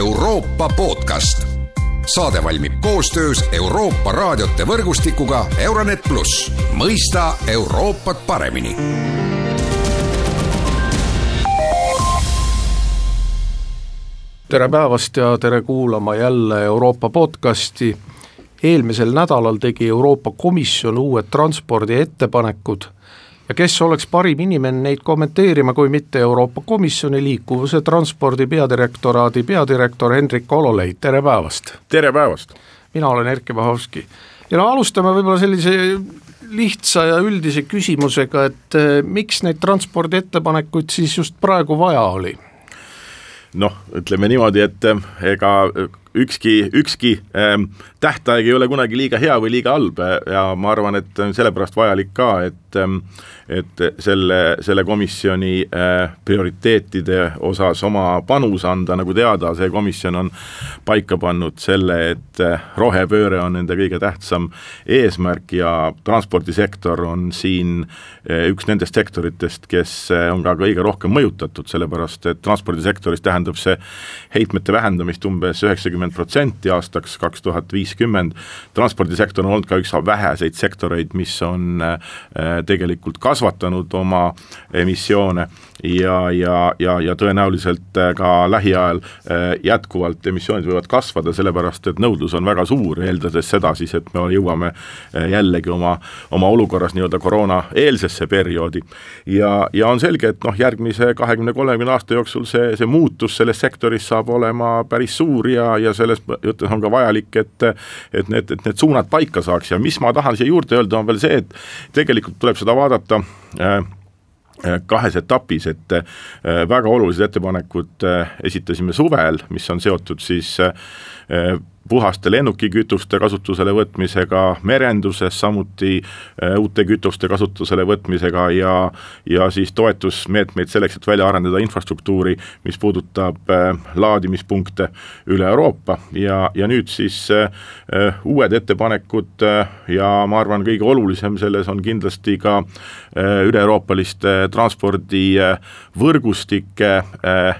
Euroopa podcast. saade valmib koostöös Euroopa raadiote võrgustikuga Euronet pluss, mõista Euroopat paremini tere päevast ja tere kuulama jälle Euroopa podcasti. eelmisel nädalal tegi Euroopa Komisjon uued transpordiettepanekud ja kes oleks parim inimene neid kommenteerima, kui mitte Euroopa Komisjoni liikuvuse transpordi peadirektoraadi peadirektor Hendrik Ololei, tere päevast! tere päevast! mina olen Erkki Vahovski ja no alustame võib-olla sellise lihtsa ja üldise küsimusega, et eh, miks neid transpordiettepanekuid siis just praegu vaja oli? noh, ütleme niimoodi, et eh, ega ükski, ükski ähm, tähtaeg ei ole kunagi liiga hea või liiga halb ja ma arvan, et sellepärast vajalik ka, et ähm, et selle, selle komisjoni äh, prioriteetide osas oma panus anda, nagu teada, see komisjon on paika pannud selle, et äh, rohepööre on nende kõige tähtsam eesmärk ja transpordisektor on siin äh, üks nendest sektoritest, kes äh, on ka kõige rohkem mõjutatud, sellepärast et transpordisektoris tähendab see heitmete vähendamist umbes üheksakümmend protsenti aastaks kaks tuhat viiskümmend, transpordisektor on olnud ka üks väheseid sektoreid, mis on äh, tegelikult kasvatanud oma emissioone ja, ja, ja, ja tõenäoliselt äh, ka lähiajal äh, jätkuvalt emissioonid võivad kasvada, sellepärast et nõudlus on väga suur, eeldades seda siis, et me jõuame äh, jällegi oma, oma olukorras nii-öelda koroona-eelsesse perioodi. ja, ja on selge, et noh, järgmise kahekümne-kolmekümne aasta jooksul see, see muutus selles sektoris saab olema päris suur ja, ja selles mõttes on ka vajalik, et et need, et need suunad paika saaks ja mis ma tahan siia juurde öelda, on veel see, et tegelikult tuleb seda vaadata äh, kahes etapis, et äh, väga olulised ettepanekud esitasime suvel, mis on seotud siis puhaste lennukikütuste kasutusele võtmisega merenduses, samuti äh, uute kütuste kasutusele võtmisega ja ja siis toetusmeetmeid selleks, et välja arendada infrastruktuuri, mis puudutab äh, laadimispunkte üle Euroopa. Ja, ja nüüd siis äh, uued ettepanekud ja ma arvan, kõige olulisem selles on kindlasti ka üle-euroopaliste transpordivõrgustike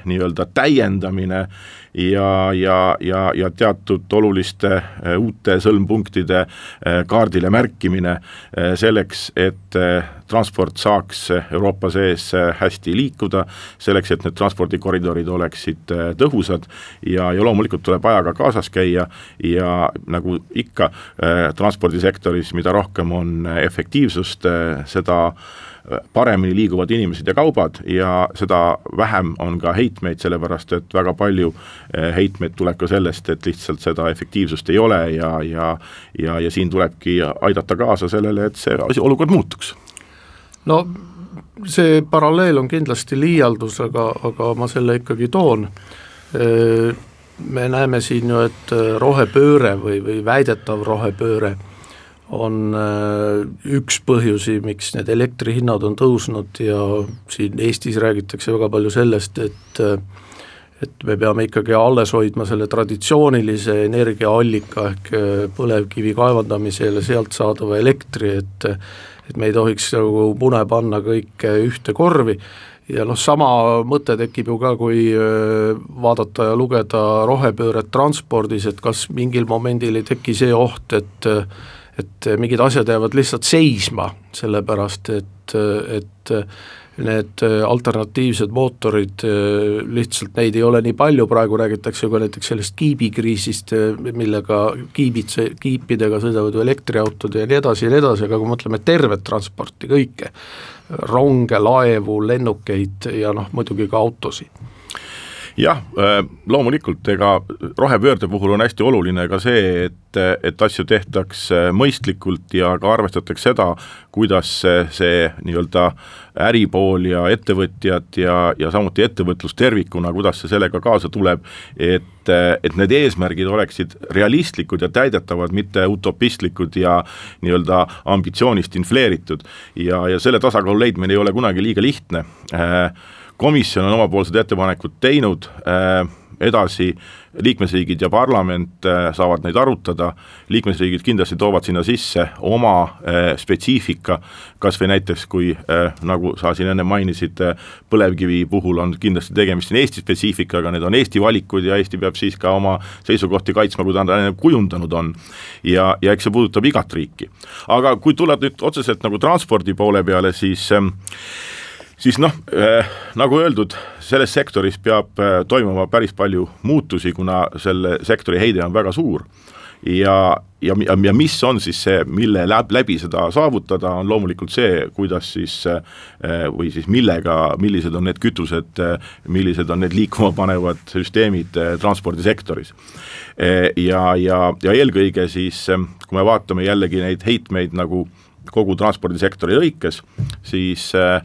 nii-öelda täiendamine ja, ja, ja, ja teatud oluliste äh, uute sõlmpunktide äh, kaardile märkimine äh, selleks, et transport saaks Euroopa sees hästi liikuda, selleks, et need transpordikoridorid oleksid tõhusad ja, ja loomulikult tuleb ajaga kaasas käia ja nagu ikka transpordisektoris, mida rohkem on efektiivsust, seda paremini liiguvad inimesed ja kaubad ja seda vähem on ka heitmeid, sellepärast et väga palju eh, heitmeid tuleb ka sellest, et lihtsalt seda efektiivsust ei ole ja, ja ja, ja siin tulebki aidata kaasa sellele, et see asi, olukord muutuks. no see paralleel on kindlasti liialdus, aga, aga ma selle ikkagi toon eh, me näeme siin ju, et rohepööre või, või väidetav rohepööre on äh, üks põhjusi, miks need elektrihinnad on tõusnud ja siin Eestis räägitakse väga palju sellest, et äh, et me peame ikkagi alles hoidma selle traditsioonilise energiaallika ehk äh, põlevkivi kaevandamisel ja sealt saadava elektri, et et me ei tohiks nagu mune panna kõike ühte korvi. Ja noh, sama mõte tekib ju ka, kui vaadata ja lugeda rohepööret transpordis, et kas mingil momendil ei teki see oht, et et mingid asjad jäävad lihtsalt seisma, sellepärast et, et need alternatiivsed mootorid, lihtsalt neid ei ole nii palju, praegu räägitakse ju ka näiteks sellest kiibikriisist, millega kiibid, kiipidega sõidavad ju elektriautod ja nii edasi ja nii edasi, aga kui mõtleme tervet transporti, kõike, ronge, laevu, lennukeid ja noh, muidugi ka autosid jah, äh, loomulikult, ega rohepöörde puhul on hästi oluline ka see, et, et asju tehtaks mõistlikult ja ka arvestataks seda, kuidas see, see nii-öelda äripool ja ettevõtjad ja, ja samuti ettevõtlus tervikuna, kuidas see sellega kaasa tuleb, et, et need eesmärgid oleksid realistlikud ja täidetavad, mitte utopistlikud ja nii-öelda ambitsioonist infleeritud. ja, ja selle tasakaalu leidmine ei ole kunagi liiga lihtne äh, komisjon on omapoolsed ettepanekud teinud äh,, edasi liikmesriigid ja parlament äh, saavad neid arutada, liikmesriigid kindlasti toovad sinna sisse oma äh, spetsiifika, kas või näiteks kui äh, nagu sa siin enne mainisid, põlevkivi puhul on kindlasti tegemist siin Eesti spetsiifikaga, need on Eesti valikud ja Eesti peab siis ka oma seisukohti kaitsma, kui ta on kujundanud on. ja, ja eks see puudutab igat riiki. aga kui tulla nüüd otseselt nagu transpordi poole peale, siis ähm, siis noh äh,, nagu öeldud, selles sektoris peab äh, toimuma päris palju muutusi, kuna selle sektori heide on väga suur. ja, ja, ja, mis on siis see, mille läb, läbi seda saavutada, on loomulikult see, kuidas siis äh, või siis millega, millised on need kütused millised on need liikuma panevad süsteemid transpordisektoris. Ja, ja, ja eelkõige siis, kui me vaatame jällegi neid heitmeid nagu kogu transpordisektori lõikes, siis Äh,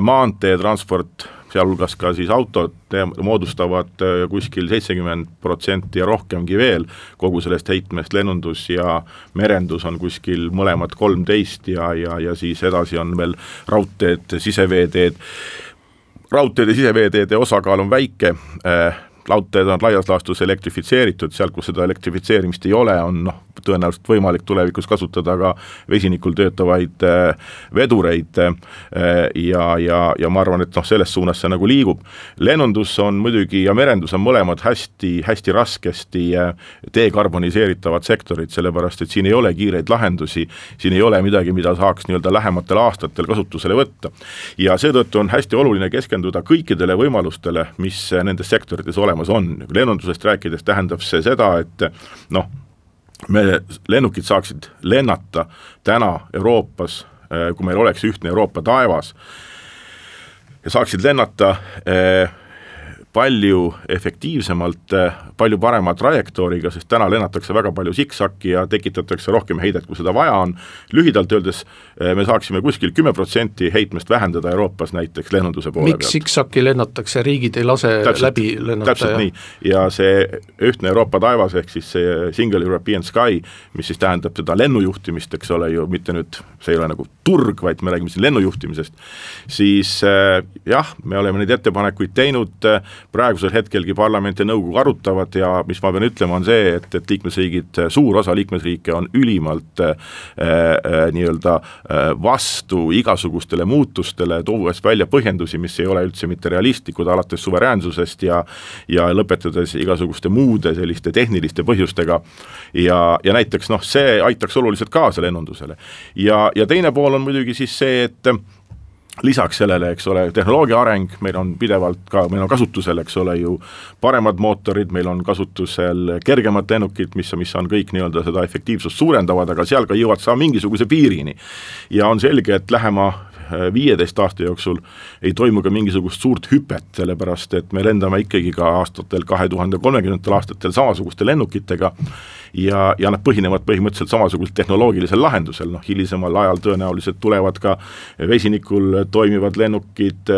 maanteetransport, sealhulgas ka siis autod, moodustavad äh, kuskil seitsekümmend protsenti ja rohkemgi veel kogu sellest heitmest, lennundus ja merendus on kuskil mõlemad kolmteist ja, ja, ja siis edasi on veel raudteed, siseveeteed, raudteede, siseveeteede osakaal on väike äh,, raudteed on laias laastus elektrifitseeritud, seal, kus seda elektrifitseerimist ei ole, on noh, tõenäoliselt võimalik tulevikus kasutada ka vesinikul töötavaid äh, vedureid äh, ja, ja, ja ma arvan, et noh, selles suunas see nagu liigub. lennundus on muidugi ja merendus on mõlemad hästi, hästi raskesti äh, dekarboniseeritavad sektorid, sellepärast et siin ei ole kiireid lahendusi, siin ei ole midagi, mida saaks nii-öelda lähematel aastatel kasutusele võtta. ja seetõttu on hästi oluline keskenduda kõikidele võimalustele, mis nendes sektorites olemas on, lennundusest rääkides tähendab see seda, et noh, me, lennukid saaksid lennata täna Euroopas, äh, kui meil oleks ühtne Euroopa taevas, ja saaksid lennata eh, palju efektiivsemalt, palju parema trajektooriga, sest täna lennatakse väga palju siksakki ja tekitatakse rohkem heidet, kui seda vaja on. lühidalt öeldes eh, me saaksime kuskil kümme protsenti heitmest vähendada Euroopas näiteks lennunduse poole miks pealt. miks siksakki lennatakse, riigid ei lase täpselt, läbi lennata? täpselt ja... nii, ja see ühtne Euroopa taevas, ehk siis see Single European Sky, mis siis tähendab seda lennujuhtimist, eks ole ju, mitte nüüd, see ei ole nagu turg, vaid me räägime siin lennujuhtimisest, siis äh, jah, me oleme neid ettepanekuid teinud praegusel hetkelgi parlament ja nõukogu arutavad ja mis ma pean ütlema, on see, et, et liikmesriigid, suur osa liikmesriike on ülimalt äh, äh, nii-öelda äh, vastu igasugustele muutustele, tuues välja põhjendusi, mis ei ole üldse mitte realistlikud, alates suveräänsusest ja ja lõpetades igasuguste muude selliste tehniliste põhjustega ja, ja näiteks noh, see aitaks oluliselt kaasa lennundusele. ja, ja teine pool on muidugi siis see, et lisaks sellele, eks ole, tehnoloogia areng, meil on pidevalt ka, meil on kasutusel, eks ole ju, paremad mootorid, meil on kasutusel kergemad lennukid, mis, mis on kõik nii-öelda seda efektiivsust suurendavad, aga seal ka jõuad sa mingisuguse piirini. ja on selge, et lähema äh, viieteist aasta jooksul ei toimu ka mingisugust suurt hüpet, sellepärast et me lendame ikkagi ka aastatel kahe tuhande kolmekümnendatel aastatel samasuguste lennukitega ja, ja nad põhinevad põhimõtteliselt samasugusel tehnoloogilisel lahendusel, noh hilisemal ajal tõenäoliselt tulevad ka vesinikul toimivad lennukid,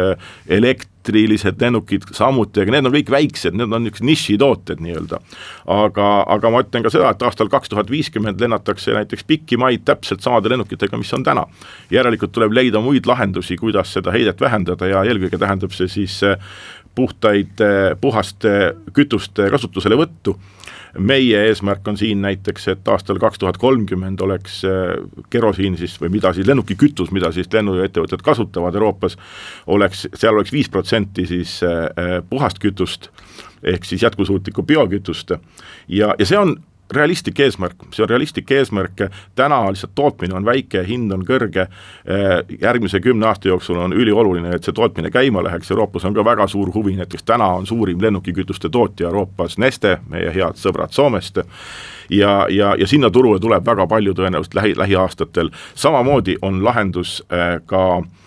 elektrilised lennukid samuti, aga need on kõik väiksed, need on niisugused nišitooted nii-öelda. aga, aga ma ütlen ka seda, et aastal kaks tuhat viiskümmend lennatakse näiteks pikki maid täpselt samade lennukitega, mis on täna. järelikult tuleb leida muid lahendusi, kuidas seda heidet vähendada ja eelkõige tähendab see siis puhtaid, puhaste kütuste kasutuselevõttu meie eesmärk on siin näiteks, et aastal kaks tuhat kolmkümmend oleks äh, kerosiin siis või mida siis lennukikütus, mida siis lennuettevõtted kasutavad Euroopas, oleks, seal oleks viis protsenti siis äh, äh, puhast kütust, ehk siis jätkusuutlikku biokütust. Ja, ja see on realistlik eesmärk, see on realistlik eesmärk, täna lihtsalt tootmine on väike, hind on kõrge, eh, järgmise kümne aasta jooksul on ülioluline, et see tootmine käima läheks, Euroopas on ka väga suur huvi, näiteks täna on suurim lennukikütuste tootja Euroopas Neste, meie head sõbrad Soomest, ja, ja, ja sinna turule tuleb väga palju tõenäoliselt lähi, lähiaastatel, samamoodi on lahendus äh, ka Äh,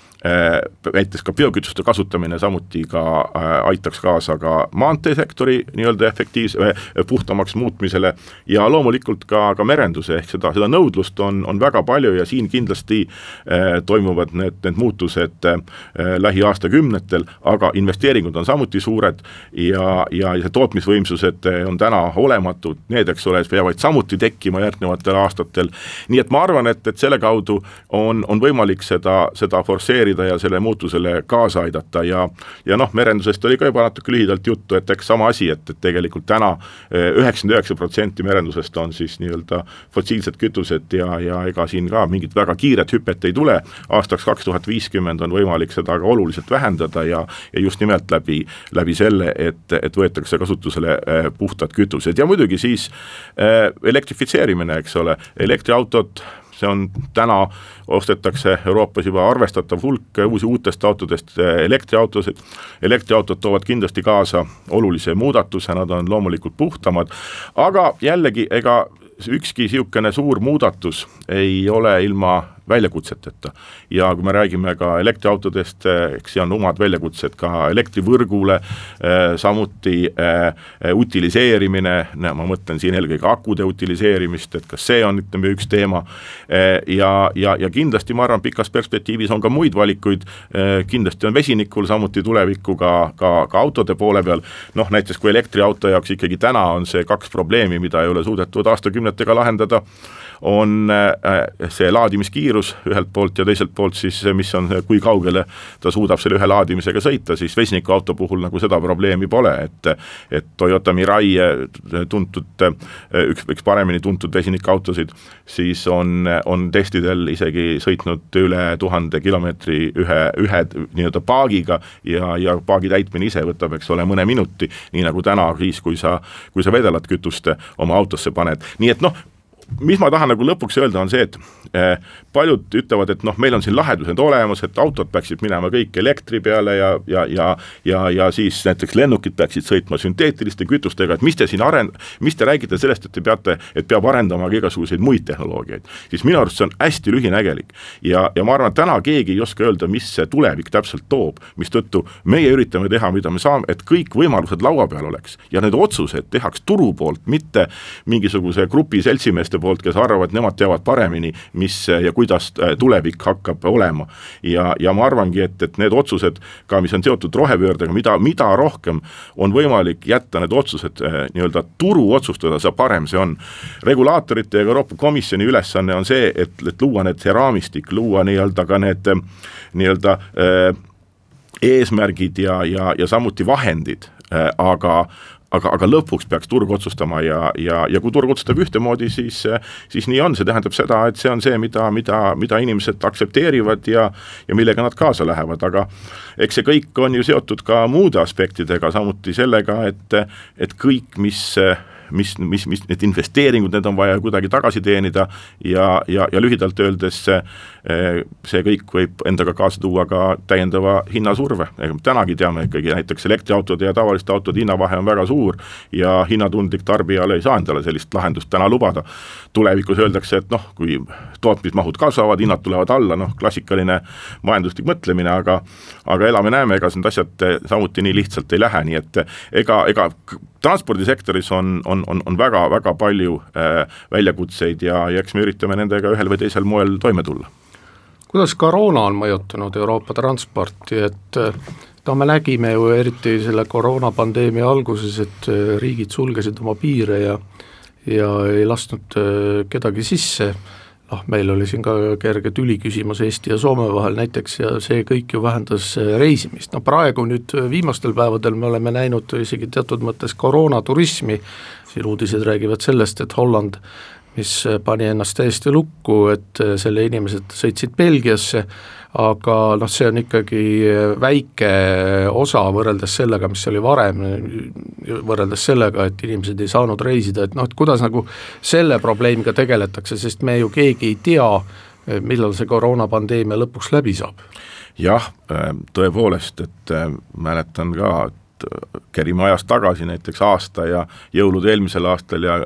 näiteks ka biokütuste kasutamine samuti ka äh, aitaks kaasa ka maanteesektori nii-öelda efektiivse, äh, puhtamaks muutmisele ja loomulikult ka, ka merenduse, ehk seda, seda nõudlust on, on väga palju ja siin kindlasti toimuvad need, need muutused lähiaastakümnetel, aga investeeringud on samuti suured ja, ja see tootmisvõimsused on täna olematud, need, eks ole, peavad samuti tekkima järgnevatel aastatel, nii et ma arvan, et, et selle kaudu on, on võimalik seda, seda forsseerida aktsepteerida ja selle muutusele kaasa aidata. Ja ja noh, merendusest oli ka juba natuke lühidalt juttu, et eks sama asi, et, et tegelikult täna eh, üheksakümmend üheksa protsenti merendusest on siis nii-öelda fossiilsed kütused ja, ja ega siin ka mingit väga kiiret hüpet ei tule, aastaks kaks tuhat viiskümmend on võimalik seda ka oluliselt vähendada ja ja just nimelt läbi, läbi selle, et, et võetakse kasutusele eh, puhtad kütused. Ja muidugi siis äh, elektrifitseerimine, eks ole, elektriautod, see on täna, ostetakse Euroopas juba arvestatav hulk uusi uutest autodest elektriautosid, elektriautod toovad kindlasti kaasa olulise muudatuse, nad on loomulikult puhtamad, aga jällegi, ega ükski niisugune suur muudatus ei ole ilma väljakutseteta. ja kui me räägime ka elektriautodest, eks see on omad väljakutsed ka elektrivõrgule, eh, samuti äh, utiliseerimine, ma mõtlen siin eelkõige akude utiliseerimist, et kas see on, ütleme, üks teema. Ja, ja, ja kindlasti ma arvan, pikas perspektiivis on ka muid valikuid. Kindlasti on vesinikul samuti tulevikku ka, ka, ka autode poole peal, noh näiteks kui elektriauto jaoks ikkagi täna on see kaks probleemi, mida ei ole suudetud aastakümnetega lahendada, on äh, see laadimiskiirus ühelt poolt ja teiselt poolt siis, mis on, kui kaugele ta suudab selle ühe laadimisega sõita, siis vesinikuauto puhul nagu seda probleemi pole, et et Toyota Mirai tuntud, üks, üks paremini tuntud vesinikuautosid, siis on, on testidel isegi sõitnud üle tuhande kilomeetri ühe, ühe nii-öelda paagiga ja, ja paagi täitmine ise võtab, eks ole, mõne minuti, nii nagu täna siis, kui sa, kui sa vedelat kütust oma autosse paned, nii et noh, mis ma tahan nagu lõpuks öelda, on see, et eh, paljud ütlevad, et noh, meil on siin lahendused olemas, et autod peaksid minema kõik elektri peale ja, ja, ja ja, ja siis näiteks lennukid peaksid sõitma sünteetiliste kütustega, et mis te siin arend-, mis te räägite sellest, et te peate, et peab arendama ka igasuguseid muid tehnoloogiaid, siis minu arust see on hästi lühinägelik. ja, ja ma arvan, et täna keegi ei oska öelda, mis see tulevik täpselt toob, mistõttu meie üritame teha, mida me saame, et kõik võimalused laua peal oleks ja need otsused tehaks turu poolt, mitte mingisuguse grupi seltsimeeste inimeste poolt, kes arvavad, nemad teavad paremini, mis ja kuidas äh, tulevik hakkab olema. ja, ja ma arvangi, et, et need otsused ka, mis on seotud rohepöördega, mida, mida rohkem on võimalik jätta need otsused äh, nii-öelda turu otsustada, seda parem see on. regulaatorite ja Euroopa Komisjoni ülesanne on see, et, et luua need, see raamistik, luua nii-öelda ka need äh, nii-öelda äh, eesmärgid ja, ja, ja samuti vahendid, aga aga, aga lõpuks peaks turg otsustama ja, ja, ja kui turg otsustab ühtemoodi, siis, siis nii on, see tähendab seda, et see on see, mida, mida, mida inimesed aktsepteerivad ja ja millega nad kaasa lähevad, aga eks see kõik on ju seotud ka muude aspektidega, samuti sellega, et, et kõik, mis mis, mis, mis need investeeringud, need on vaja kuidagi tagasi teenida ja, ja, ja lühidalt öeldes see, see kõik võib endaga kaasa tuua ka täiendava hinnasurve, tänagi teame ikkagi näiteks elektriautode ja tavaliste autode hinnavahe on väga suur ja hinnatundlik tarbijale ei saa endale sellist lahendust täna lubada. tulevikus öeldakse, et noh, kui tootmismahud kasvavad, hinnad tulevad alla, noh klassikaline majanduslik mõtlemine, aga aga elame-näeme, ega need asjad samuti nii lihtsalt ei lähe, nii et ega, ega transpordisektoris on, on, on, on väga-väga palju äh, väljakutseid ja, ja eks me üritame nendega ühel või teisel moel toime tulla. kuidas koroona on mõjutanud Euroopa transporti, et no me nägime ju eriti selle koroonapandeemia alguses, et riigid sulgesid oma piire ja ja ei lasknud kedagi sisse noh, meil oli siin ka kerge tüli küsimus Eesti ja Soome vahel näiteks ja see kõik ju vähendas äh, reisimist, no praegu nüüd äh, viimastel päevadel me oleme näinud isegi teatud mõttes koroonaturismi, siin uudised räägivad sellest, et Holland mis äh, pani ennast täiesti lukku, et selle inimesed sõitsid Belgiasse, aga noh, see on ikkagi väike osa võrreldes sellega, mis oli varem, võrreldes sellega, et inimesed ei saanud reisida, et noh, et kuidas nagu selle probleemiga tegeletakse, sest me ju keegi ei tea, millal see koroonapandeemia lõpuks läbi saab. jah, tõepoolest, et äh, mäletan ka, et äh, kerime ajas tagasi näiteks aasta ja jõulud eelmisel aastal ja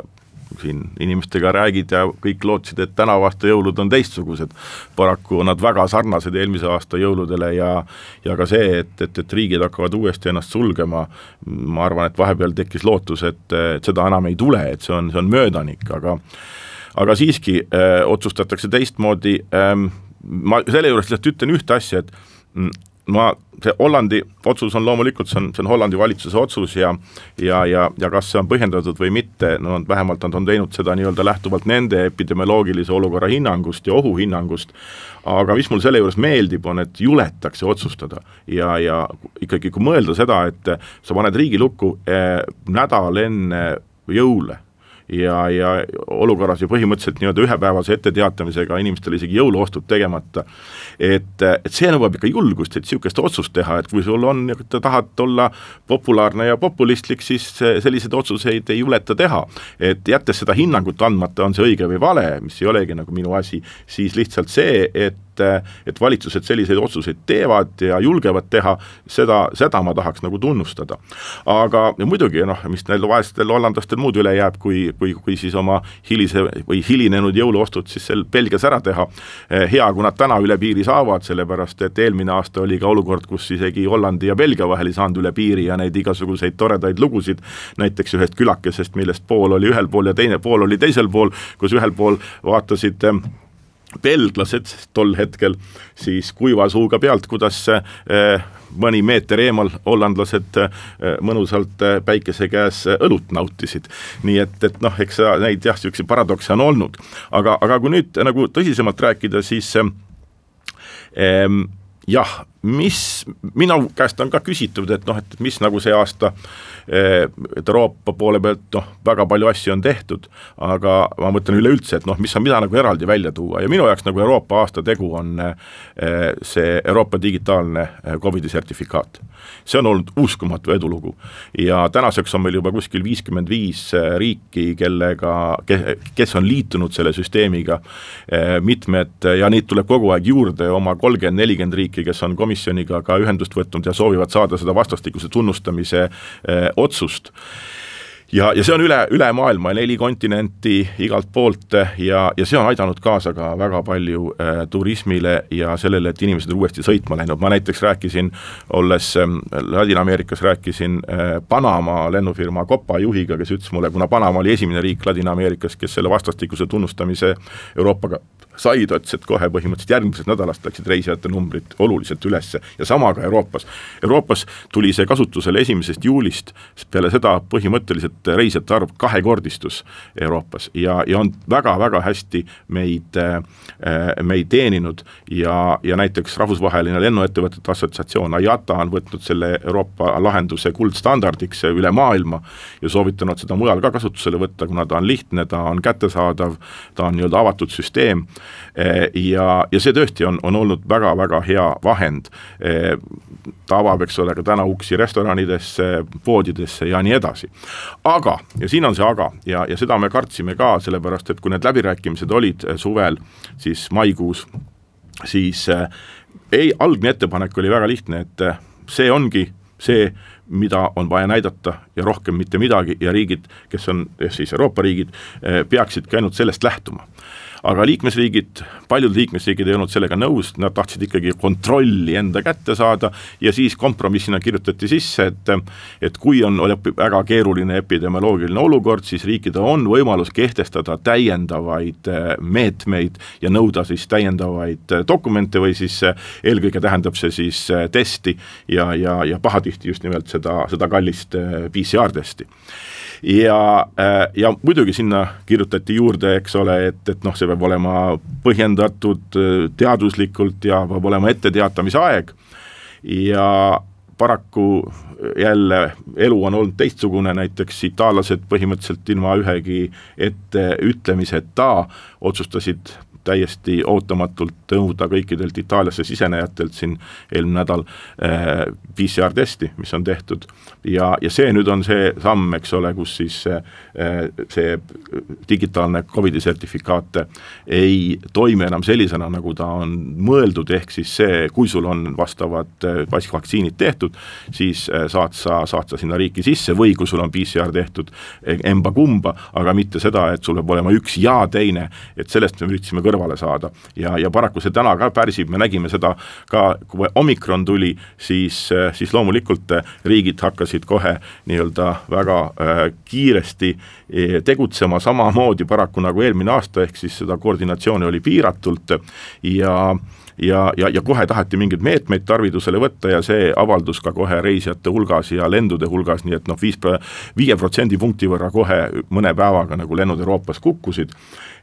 siin inimestega räägid ja kõik lootsid, et tänavu aasta jõulud on teistsugused. paraku on nad väga sarnased eelmise aasta jõuludele ja ja ka see, et, et, et riigid hakkavad uuesti ennast sulgema, ma arvan, et vahepeal tekkis lootus, et, et seda enam ei tule, et see on, see on möödanik, aga aga siiski öö, äh, otsustatakse teistmoodi, ähm, ma selle juures lihtsalt ütlen ühte asja, et mm, ma, see Hollandi otsus on loomulikult, see on, see on Hollandi valitsuse otsus ja ja, ja, ja kas see on põhjendatud või mitte, no vähemalt nad on teinud seda nii-öelda lähtuvalt nende epidemioloogilise olukorra hinnangust ja ohuhinnangust, aga mis mul selle juures meeldib, on, et juletakse otsustada. Ja, ja ikkagi, kui mõelda seda, et sa paned riigi lukku eh, nädal enne jõule ja, ja olukorras ju põhimõtteliselt nii-öelda ühepäevase etteteatamisega inimestele isegi jõuluostud tegemata. et, et see nõuab ikka julgust, et niisugust otsust teha, et kui sul on, tahad olla populaarne ja populistlik, siis selliseid otsuseid ei juleta teha. et jättes seda hinnangut andmata, on see õige või vale, mis ei olegi nagu minu asi, siis lihtsalt see, et et, et valitsused selliseid otsuseid teevad ja julgevad teha, seda, seda ma tahaks nagu tunnustada. aga muidugi noh, mis neil vaestel hollandlastel muud üle jääb, kui, kui, kui siis oma hilise või hilinenud jõuluostud siis seal Belgias ära teha, hea, kui nad täna üle piiri saavad, sellepärast et eelmine aasta oli ka olukord, kus isegi Hollandi ja Belgia vahel ei saanud üle piiri ja neid igasuguseid toredaid lugusid, näiteks ühest külakesest, millest pool oli ühel pool ja teine pool oli teisel pool, kus ühel pool vaatasid belglased tol hetkel siis kuiva suuga pealt, kuidas eh, mõni meeter eemal hollandlased eh, mõnusalt eh, päikese käes õlut nautisid. nii et, et noh, eks neid jah, niisuguseid paradokse on olnud, aga, aga kui nüüd nagu tõsisemalt rääkida, siis eh, jah, mis, minu käest on ka küsitud, et noh, et mis nagu see aasta et Euroopa poole pealt noh, väga palju asju on tehtud, aga ma mõtlen üleüldse, et noh, mis mida nagu eraldi välja tuua. Ja minu jaoks nagu Euroopa aasta tegu on eh, see Euroopa digitaalne eh, Covidi sertifikaat. see on olnud uskumatu edulugu. Ja tänaseks on meil juba kuskil viiskümmend viis eh, riiki, kellega, kes on liitunud selle süsteemiga, mitmed ja neid tuleb kogu aeg juurde, oma kolmkümmend, nelikümmend riiki, kes on komisjoniga ka ühendust võtnud ja soovivad saada seda vastastikuse tunnustamise otsust. Ja, ja see on üle, üle maailma, neli kontinenti igalt poolt ja, ja see on aidanud kaasa ka väga palju äh, turismile ja sellele, et inimesed on uuesti sõitma läinud, ma näiteks rääkisin, olles äh, Ladina-Ameerikas, rääkisin äh, Panama lennufirma Copa juhiga, kes ütles mulle, kuna Panama oli esimene riik Ladina-Ameerikas, kes selle vastastikuse tunnustamise Euroopaga sai, ta ütles, et kohe põhimõtteliselt järgmisest nädalast läksid reisijate numbrid oluliselt üles ja sama ka Euroopas. Euroopas tuli see kasutusele esimesest juulist, peale seda põhimõtteliselt reisijate arv kahekordistus Euroopas. Ja, ja on väga-väga hästi meid, meid teeninud. Ja, ja näiteks Rahvusvaheline Lennuettevõtete Assotsiatsioon, IATA on võtnud selle Euroopa lahenduse kuldstandardiks üle maailma ja soovitanud seda mujal ka kasutusele võtta, kuna ta on lihtne, ta on kättesaadav, ta on nii-öelda avatud süsteem ja, ja see tõesti on, on olnud väga-väga hea vahend. Eh, ta avab, eks ole, ka täna uksi restoranidesse, poodidesse ja nii edasi. aga, ja siin on see aga ja, ja seda me kartsime ka, sellepärast et kui need läbirääkimised olid eh, suvel, siis maikuus, siis ei, algne ettepanek oli väga lihtne, et see ongi see, mida on vaja näidata ja rohkem mitte midagi ja riigid, kes on siis Euroopa riigid, peaksidki ainult sellest lähtuma aga liikmesriigid, paljud liikmesriigid ei olnud sellega nõus, nad tahtsid ikkagi kontrolli enda kätte saada ja siis kompromissina kirjutati sisse, et et kui on väga keeruline epidemioloogiline olukord, siis riikidel on võimalus kehtestada täiendavaid eh, meetmeid ja nõuda siis täiendavaid eh, dokumente või siis eh, eelkõige tähendab see siis testi ja, ja, ja pahatihti just nimelt seda, seda kallist PCR-testi ja, äh, ja muidugi sinna kirjutati juurde, eks ole, et, et noh, see peab olema põhjendatud äh, teaduslikult ja peab olema etteteatamise aeg ja paraku jälle elu on olnud teistsugune, näiteks itaallased põhimõtteliselt ilma ühegi etteütlemiseta otsustasid täiesti ootamatult nõuda kõikidelt Itaaliasse sisenejatelt siin eelmine nädal äh, PCR-testi, mis on tehtud. Ja, ja see nüüd on see samm, eks ole, kus siis äh, see digitaalne Covidi sertifikaat ei toimi enam sellisena, nagu ta on mõeldud, ehk siis see, kui sul on vastavad äh, vaktsiinid tehtud, siis saad sa, saad sa sinna riiki sisse või kui sul on PCR tehtud emba-kumba, aga mitte seda, et sul peab olema üks ja teine, et sellest me üritasime kõrvale saada. ja, ja paraku see täna ka pärsib, me nägime seda ka, kui omikron tuli, siis, siis loomulikult riigid hakkasid kohe nii-öelda väga äh, kiiresti eh, tegutsema, samamoodi paraku nagu eelmine aasta, ehk siis seda koordinatsiooni oli piiratult. Ja ja, ja, ja kohe taheti mingeid meetmeid tarvitusele võtta ja see avaldus ka kohe reisijate hulgas ja lendude hulgas, nii et noh, viis, viie protsendipunkti võrra kohe mõne päevaga nagu lennud Euroopas kukkusid.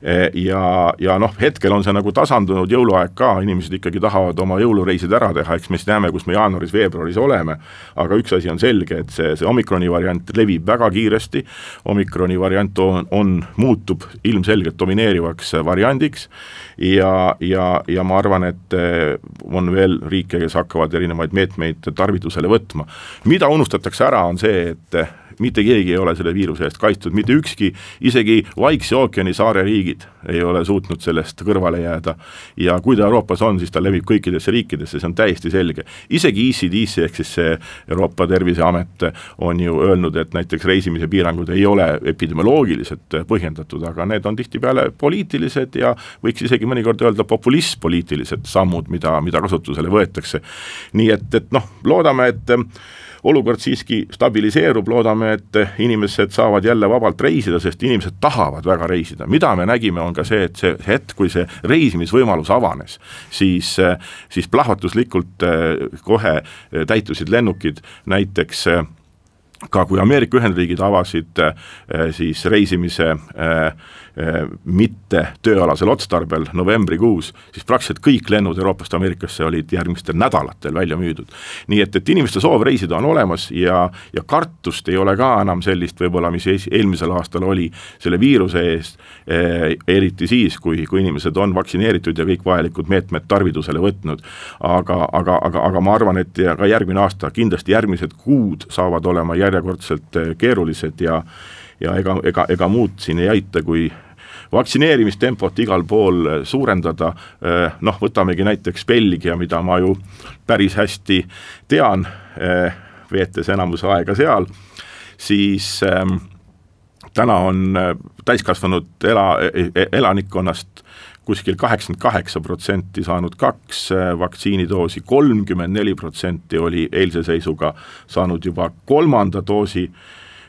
E, ja, ja noh, hetkel on see nagu tasandunud, jõuluaeg ka, inimesed ikkagi tahavad oma jõulureisid ära teha, eks me siis näeme, kus me jaanuaris-veebruaris oleme, aga üks asi on selge, et see, see omikroni variant levib väga kiiresti, omikroni variant on, on, muutub ilmselgelt domineerivaks variandiks ja, ja, ja ma arvan, et et eh, on veel riike, kes hakkavad erinevaid meetmeid tarvitusele võtma. mida unustatakse ära, on see, et mitte keegi ei ole selle viiruse eest kaitstud, mitte ükski, isegi Vaikse ookeani saareriigid ei ole suutnud sellest kõrvale jääda. ja kui ta Euroopas on, siis ta levib kõikidesse riikidesse, see on täiesti selge. isegi ECDC ehk siis see Euroopa Terviseamet on ju öelnud, et näiteks reisimise piirangud ei ole epidemioloogiliselt põhjendatud, aga need on tihtipeale poliitilised ja võiks isegi mõnikord öelda populistpoliitilised sammud, mida, mida kasutusele võetakse. nii et, et noh, loodame, et olukord siiski stabiliseerub, loodame, et inimesed saavad jälle vabalt reisida, sest inimesed tahavad väga reisida, mida me nägime, on ka see, et see hetk, kui see reisimisvõimalus avanes, siis, siis plahvatuslikult eh, kohe täitusid lennukid, näiteks eh, ka kui Ameerika Ühendriigid avasid eh, siis reisimise Äh, mitte tööalasel otstarbel novembrikuus, siis praktiliselt kõik lennud Euroopast Ameerikasse olid järgmistel nädalatel välja müüdud. nii et, et inimeste soov reisida on olemas ja, ja kartust ei ole ka enam sellist võib-olla, mis eelmisel aastal oli selle viiruse eest eh,, eriti siis, kui, kui inimesed on vaktsineeritud ja kõik vajalikud meetmed tarvitusele võtnud. aga, aga, aga, aga ma arvan, et ka järgmine aasta, kindlasti järgmised kuud saavad olema järjekordselt äh, keerulised ja ja ega, ega, ega muud siin ei aita, kui vaktsineerimistempot igal pool äh, suurendada, äh, noh, võtamegi näiteks Belgia, mida ma ju päris hästi tean, äh, veetes enamuse aega seal, siis ähm, täna on täiskasvanud ela, e, e, elanikkonnast kuskil kaheksakümmend kaheksa protsenti saanud kaks vaktsiinidoosi, kolmkümmend neli protsenti oli eilse seisuga saanud juba kolmanda doosi,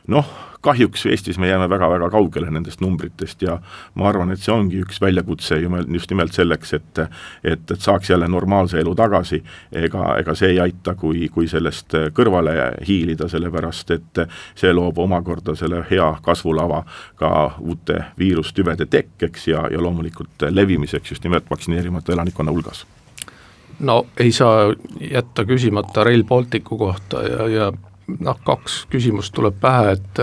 noh, kahjuks Eestis me jääme väga-väga kaugele nendest numbritest ja ma arvan, et see ongi üks väljakutse just nimelt selleks, et et, et saaks jälle normaalse elu tagasi, ega, ega see ei aita, kui, kui sellest kõrvale hiilida, sellepärast et see loob omakorda selle hea kasvulava ka uute viirustüvede tekkeks ja, ja loomulikult levimiseks just nimelt vaktsineerimata elanikkonna hulgas. No ei saa jätta küsimata Rail Balticu kohta ja, ja noh, kaks küsimust tuleb pähe, et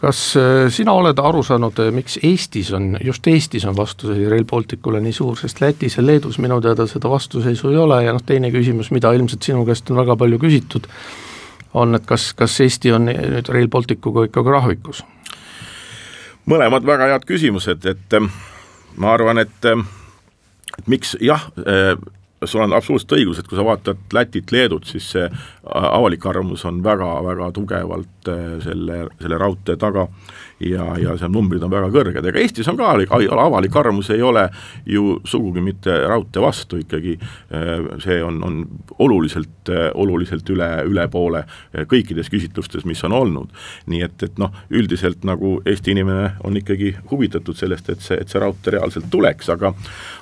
kas äh, sina oled aru saanud, äh, miks Eestis on, just Eestis on vastuseis Rail Balticule nii suur, sest Lätis ja Leedus minu teada seda vastuseisu ei ole ja noh, teine küsimus, mida ilmselt sinu käest on väga palju küsitud, on, et kas, kas Eesti on nüüd Rail Balticuga ikkagi rahvikus? mõlemad väga head küsimused, et ma arvan, et et miks jah, äh, sul on absoluutselt õigus, et kui sa vaatad Lätit, Leedut, siis see avalik arvamus on väga-väga tugevalt selle, selle raudtee taga ja, ja seal numbrid on väga kõrged, ega Eestis on ka avalik arvamus ei ole ju sugugi mitte raudtee vastu ikkagi, see on, on oluliselt, oluliselt üle, üle poole kõikides küsitlustes, mis on olnud. nii et, et noh, üldiselt nagu Eesti inimene on ikkagi huvitatud sellest, et see, et see raudtee reaalselt tuleks, aga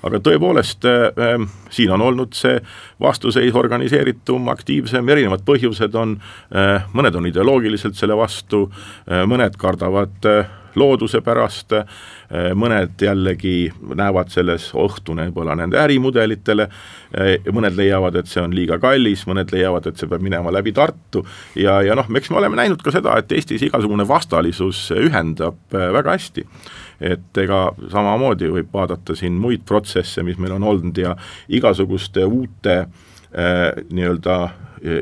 aga tõepoolest äh, siin on olnud see vastuseis organiseeritum, aktiivsem, erinevad põhjused on äh,, mõned on ideoloogiliselt selle vastu. Äh,, mõned kardavad äh, looduse pärast, äh, mõned jällegi näevad selles ohtu võib-olla nende ärimudelitele, mõned leiavad, et see on liiga kallis, mõned leiavad, et see peab minema läbi Tartu. Ja, ja noh, eks me oleme näinud ka seda, et Eestis igasugune vastalisus ühendab väga hästi. Et ega samamoodi võib vaadata siin muid protsesse, mis meil on olnud ja igasuguste uute äh, nii-öelda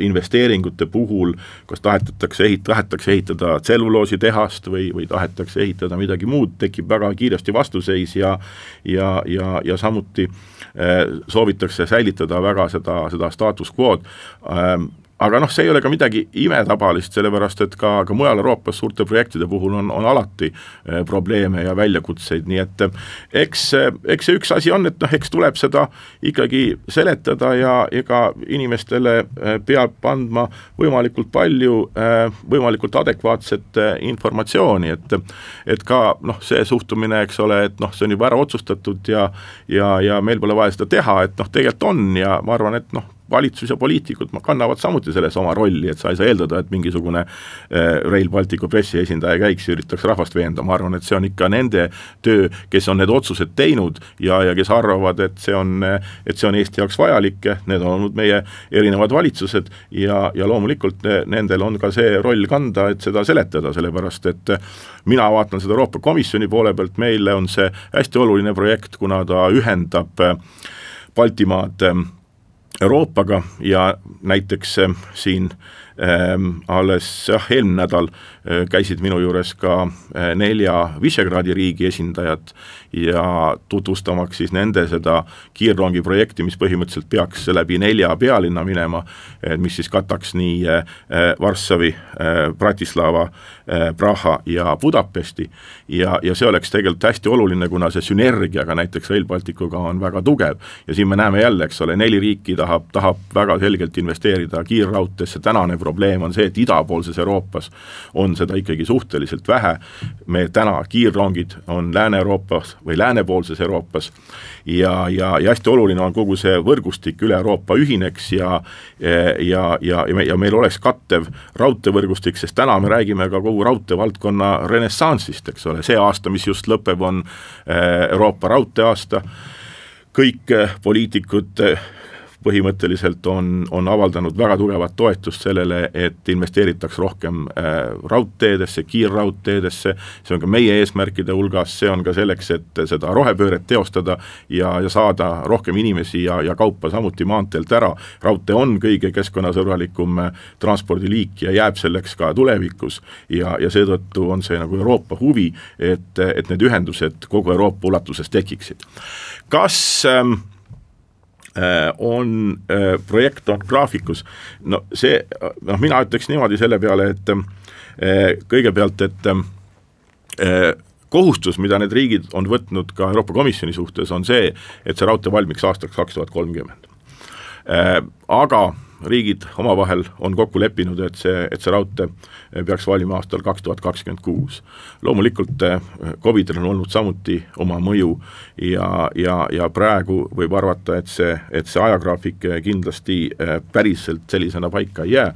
investeeringute puhul, kas tahetakse ehit-, tahetakse ehitada tselluloositehast või, või tahetakse ehitada midagi muud, tekib väga kiiresti vastuseis ja ja, ja, ja samuti äh, soovitakse säilitada väga seda, seda status quo'd. Äh,, aga noh, see ei ole ka midagi imetabalist, sellepärast et ka, ka mujal Euroopas suurte projektide puhul on, on alati eh, probleeme ja väljakutseid, nii et eh, eks, eh, eks see üks asi on, et noh, eks tuleb seda ikkagi seletada ja ega inimestele peab andma võimalikult palju võimalikult adekvaatset informatsiooni, et et ka noh, see suhtumine, eks ole, et noh, see on juba ära otsustatud ja ja, ja meil pole vaja seda teha, et noh, tegelikult on ja ma arvan, et noh, valitsus ja poliitikud kannavad samuti selles oma rolli, et sa ei saa eeldada, et mingisugune äh, Rail Balticu pressiesindaja käiks ja üritaks rahvast veenda, ma arvan, et see on ikka nende töö, kes on need otsused teinud ja, ja kes arvavad, et see on, et see on Eesti jaoks vajalik, need on olnud meie erinevad valitsused ja, ja loomulikult nendel on ka see roll kanda, et seda seletada, sellepärast et mina vaatan seda Euroopa Komisjoni poole pealt, meile on see hästi oluline projekt, kuna ta ühendab Baltimaad Euroopaga ja näiteks äh, siin alles jah, eelmine nädal äh, käisid minu juures ka äh, nelja Visegradi riigi esindajad ja tutvustamaks siis nende seda kiirrongi projekti, mis põhimõtteliselt peaks läbi nelja pealinna minema, mis siis kataks nii Varssavi, Bratislava, Praha ja Budapesti. Ja, ja see oleks tegelikult hästi oluline, kuna see sünergia ka näiteks Rail Balticuga on väga tugev. Ja siin me näeme jälle, eks ole, neli riiki tahab, tahab väga selgelt investeerida kiirraudteesse, tänane probleem on see, et idapoolses Euroopas on seda ikkagi suhteliselt vähe, me täna, kiirrongid on Lääne-Euroopas või läänepoolses Euroopas ja, ja, ja hästi oluline on kogu see võrgustik üle Euroopa ühineks ja ja, ja, ja, me, ja meil oleks kattev raudteevõrgustik, sest täna me räägime ka kogu raudteevaldkonna renessanssist, eks ole, see aasta, mis just lõpeb, on eh, Euroopa raudteeaasta, kõik eh, poliitikud eh, põhimõtteliselt on, on avaldanud väga tugevat toetust sellele, et investeeritaks rohkem äh, raudteedesse, kiirraudteedesse, see on ka meie eesmärkide hulgas, see on ka selleks, et seda rohepööret teostada ja, ja saada rohkem inimesi ja, ja kaupa samuti maanteelt ära, raudtee on kõige keskkonnasõbralikum äh, transpordiliik ja jääb selleks ka tulevikus. Ja, ja seetõttu on see nagu Euroopa huvi, et, et need ühendused kogu Euroopa ulatuses tekiksid. kas ähm, Äh, on, äh, projekt on graafikus, no see, noh, mina ütleks niimoodi selle peale, et äh, kõigepealt, et kohustus, mida need riigid on võtnud ka Euroopa Komisjoni suhtes, on see, et see raudtee valmiks aastaks kaks tuhat kolmkümmend. Aga riigid omavahel on kokku leppinud, et see, et see raudtee peaks valima aastal kaks tuhat kakskümmend kuus. loomulikult eh, Covidil on olnud samuti oma mõju ja, ja, ja praegu võib arvata, et see, et see ajagraafik kindlasti eh, päriselt sellisena paika ei jää,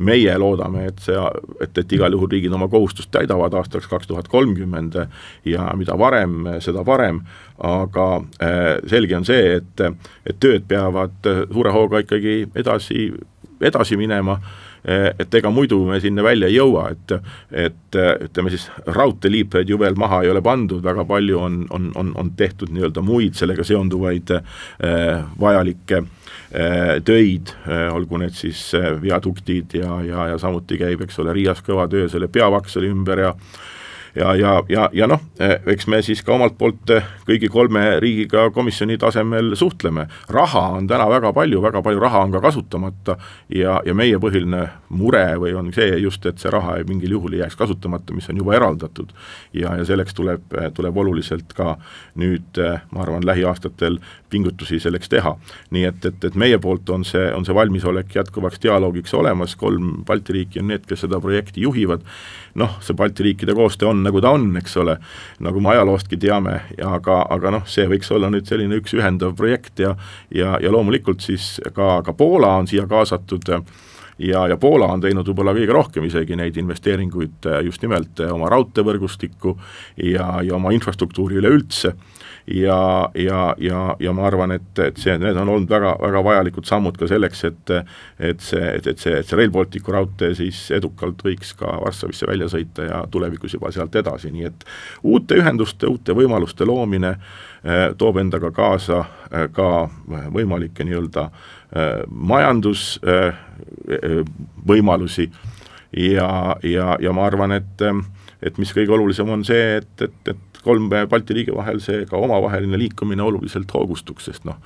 meie loodame, et see, et, et igal juhul riigid oma kohustust täidavad aastaks kaks tuhat kolmkümmend ja mida varem, seda parem, aga äh, selge on see, et, et tööd peavad suure hooga ikkagi edasi, edasi minema. äh, et ega muidu me sinna välja ei jõua, et et ütleme siis, raudteeliipeid ju veel maha ei ole pandud, väga palju on, on, on, on tehtud nii-öelda muid sellega seonduvaid äh, vajalikke töid, olgu need siis viaduktid ja, ja, ja samuti käib, eks ole, Riias kõva töö selle peavaksali ümber ja ja, ja, ja, ja noh, eks me siis ka omalt poolt kõigi kolme riigiga komisjoni tasemel suhtleme. raha on täna väga palju, väga palju raha on ka kasutamata ja, ja meie põhiline mure või on see just, et see raha ei mingil juhul ei jääks kasutamata, mis on juba eraldatud. ja, ja selleks tuleb, tuleb oluliselt ka nüüd, ma arvan, lähiaastatel pingutusi selleks teha. nii et, et, et meie poolt on see, on see valmisolek jätkuvaks dialoogiks olemas, kolm Balti riiki on need, kes seda projekti juhivad, noh, see Balti riikide koostöö on, nagu ta on, eks ole, nagu me ajaloostki teame, aga, aga noh, see võiks olla nüüd selline üks ühendav projekt ja ja, ja loomulikult siis ka, ka Poola on siia kaasatud ja, ja Poola on teinud võib-olla kõige rohkem isegi neid investeeringuid just nimelt oma raudteevõrgustikku ja, ja oma infrastruktuuri üleüldse. Ja, ja, ja, ja ma arvan, et, et see, need on olnud väga, väga vajalikud sammud ka selleks, et et see, et, et see, et see Rail Balticu raudtee siis edukalt võiks ka Varssavisse välja sõita ja tulevikus juba sealt edasi, nii et uute ühenduste, uute võimaluste loomine eh, toob endaga kaasa eh, ka võimalikke nii-öelda eh, majandusvõimalusi ja, ja, ja ma arvan, et et mis kõige olulisem on see, et, et, et kolm Balti riigi vahel see ka omavaheline liikumine oluliselt hoogustuks, sest noh,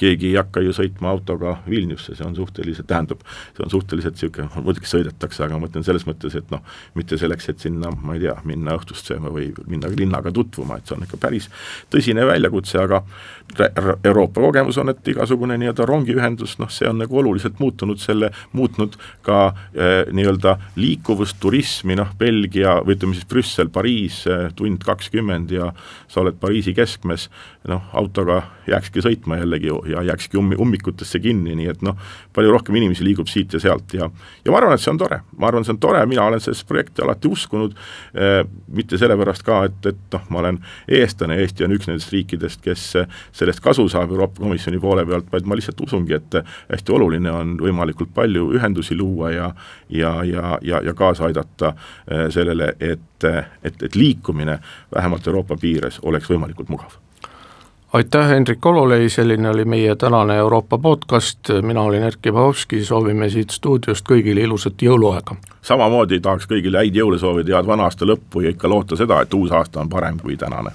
keegi ei hakka ju sõitma autoga Vilniusse, see on suhteliselt, tähendab, see on suhteliselt niisugune, muidugi sõidetakse, aga ma mõtlen selles mõttes, et noh, mitte selleks, et sinna, ma ei tea, minna õhtust sööma või minna linnaga tutvuma, et see on ikka päris tõsine väljakutse, aga Euroopa kogemus on, et igasugune nii-öelda rongiühendus, noh, see on nagu oluliselt muutunud selle, muutnud ka eh, nii-öelda liikuvusturismi, noh, Belgia või ütleme siis Brüssel, Pariis eh,, tund kakskümmend ja sa oled Pariisi keskmes, noh, autoga jääkski sõitma jällegi ju ja jääkski ummi, ummikutesse kinni, nii et noh, palju rohkem inimesi liigub siit ja sealt ja ja ma arvan, et see on tore, ma arvan, see on tore, mina olen sellesse projekti alati uskunud eh,, mitte sellepärast ka, et, et noh, ma olen eestlane, Eesti on üks nendest riikidest, kes sellest kasu saab Euroopa Komisjoni poole pealt, vaid ma lihtsalt usungi, et hästi oluline on võimalikult palju ühendusi luua ja ja, ja, ja, ja kaasa aidata eh, sellele, et, et, et liikumine vähemalt Euroopa piires oleks võimalikult mugav. Aitäh, Hendrik Ololei, selline oli meie tänane Euroopa podcast, mina olin Erkki Bahovski, soovime siit stuudiost kõigile ilusat jõuluaega. samamoodi tahaks kõigile häid jõule soovida, head vana aasta lõppu ja ikka loota seda, et uus aasta on parem kui tänane